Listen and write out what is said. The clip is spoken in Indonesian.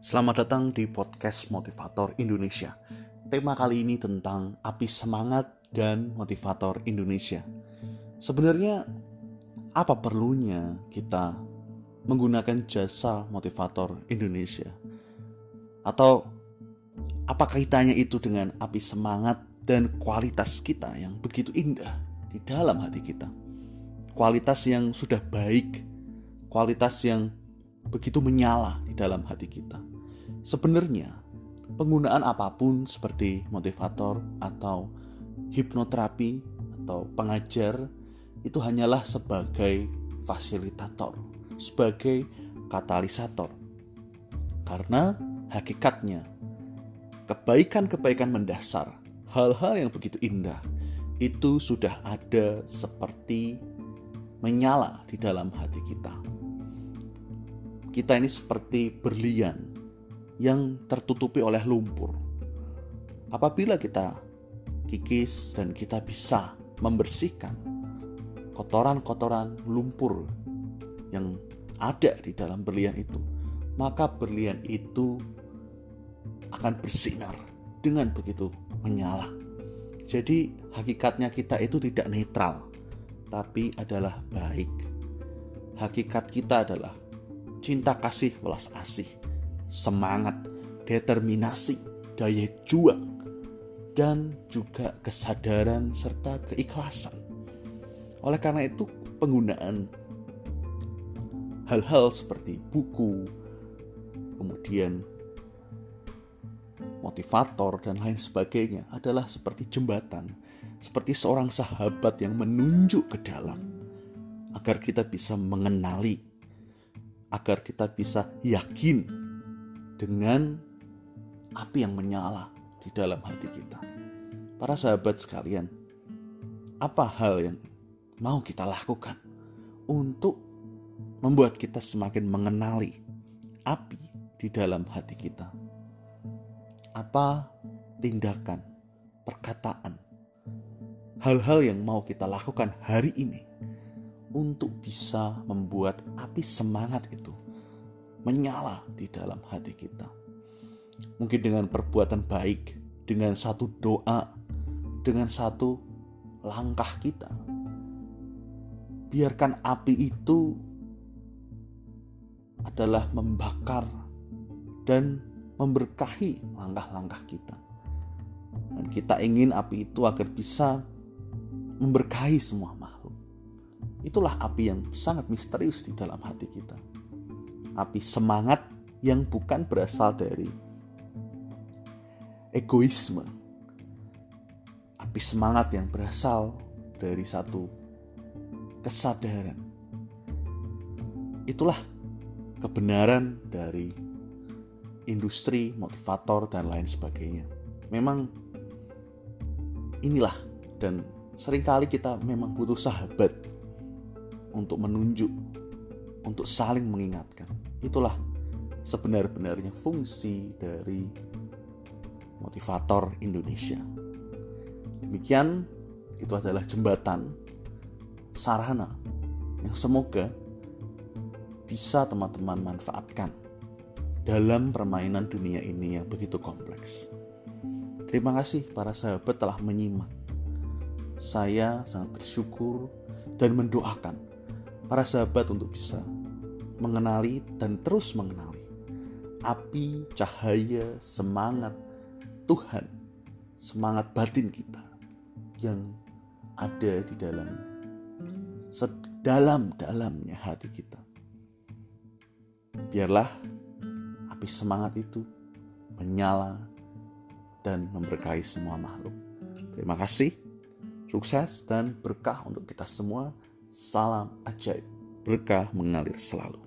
Selamat datang di podcast Motivator Indonesia. Tema kali ini tentang api semangat dan motivator Indonesia. Sebenarnya apa perlunya kita menggunakan jasa motivator Indonesia? Atau apa kaitannya itu dengan api semangat dan kualitas kita yang begitu indah di dalam hati kita? Kualitas yang sudah baik, kualitas yang begitu menyala dalam hati kita. Sebenarnya, penggunaan apa pun seperti motivator atau hipnoterapi atau pengajar itu hanyalah sebagai fasilitator, sebagai katalisator. Karena hakikatnya kebaikan-kebaikan mendasar, hal-hal yang begitu indah itu sudah ada seperti menyala di dalam hati kita. Kita ini seperti berlian yang tertutupi oleh lumpur. Apabila kita kikis dan kita bisa membersihkan kotoran-kotoran lumpur yang ada di dalam berlian itu, maka berlian itu akan bersinar dengan begitu menyala. Jadi, hakikatnya kita itu tidak netral, tapi adalah baik. Hakikat kita adalah cinta kasih welas asih semangat, determinasi, daya juang, dan juga kesadaran serta keikhlasan. Oleh karena itu, penggunaan hal-hal seperti buku, kemudian motivator, dan lain sebagainya adalah seperti jembatan, seperti seorang sahabat yang menunjuk ke dalam agar kita bisa mengenali, agar kita bisa yakin dengan api yang menyala di dalam hati kita. Para sahabat sekalian, apa hal yang mau kita lakukan untuk membuat kita semakin mengenali api di dalam hati kita? Apa tindakan, perkataan, hal-hal yang mau kita lakukan hari ini untuk bisa membuat api semangat itu menyala di dalam hati kita. Mungkin dengan perbuatan baik, dengan satu doa, dengan satu langkah kita. Biarkan api itu adalah membakar dan memberkahi langkah-langkah kita. Dan kita ingin api itu agar bisa memberkahi semua. Itulah api yang sangat misterius di dalam hati kita api semangat yang bukan berasal dari egoisme. Api semangat yang berasal dari satu kesadaran. Itulah kebenaran dari industri, motivator, dan lain sebagainya. Memang inilah dan sering kali kita memang butuh sahabat untuk menunjuk, untuk saling mengingatkan. Itulah sebenar-benarnya fungsi dari motivator Indonesia. Demikian, itu adalah jembatan sarana yang semoga bisa teman-teman manfaatkan dalam permainan dunia ini yang begitu kompleks. Terima kasih para sahabat telah menyimak. Saya sangat bersyukur dan mendoakan para sahabat untuk bisa mengenali dan terus mengenali api, cahaya, semangat Tuhan, semangat batin kita yang ada di dalam sedalam-dalamnya hati kita. Biarlah api semangat itu menyala dan memberkahi semua makhluk. Terima kasih, sukses dan berkah untuk kita semua. Salam ajaib, berkah mengalir selalu.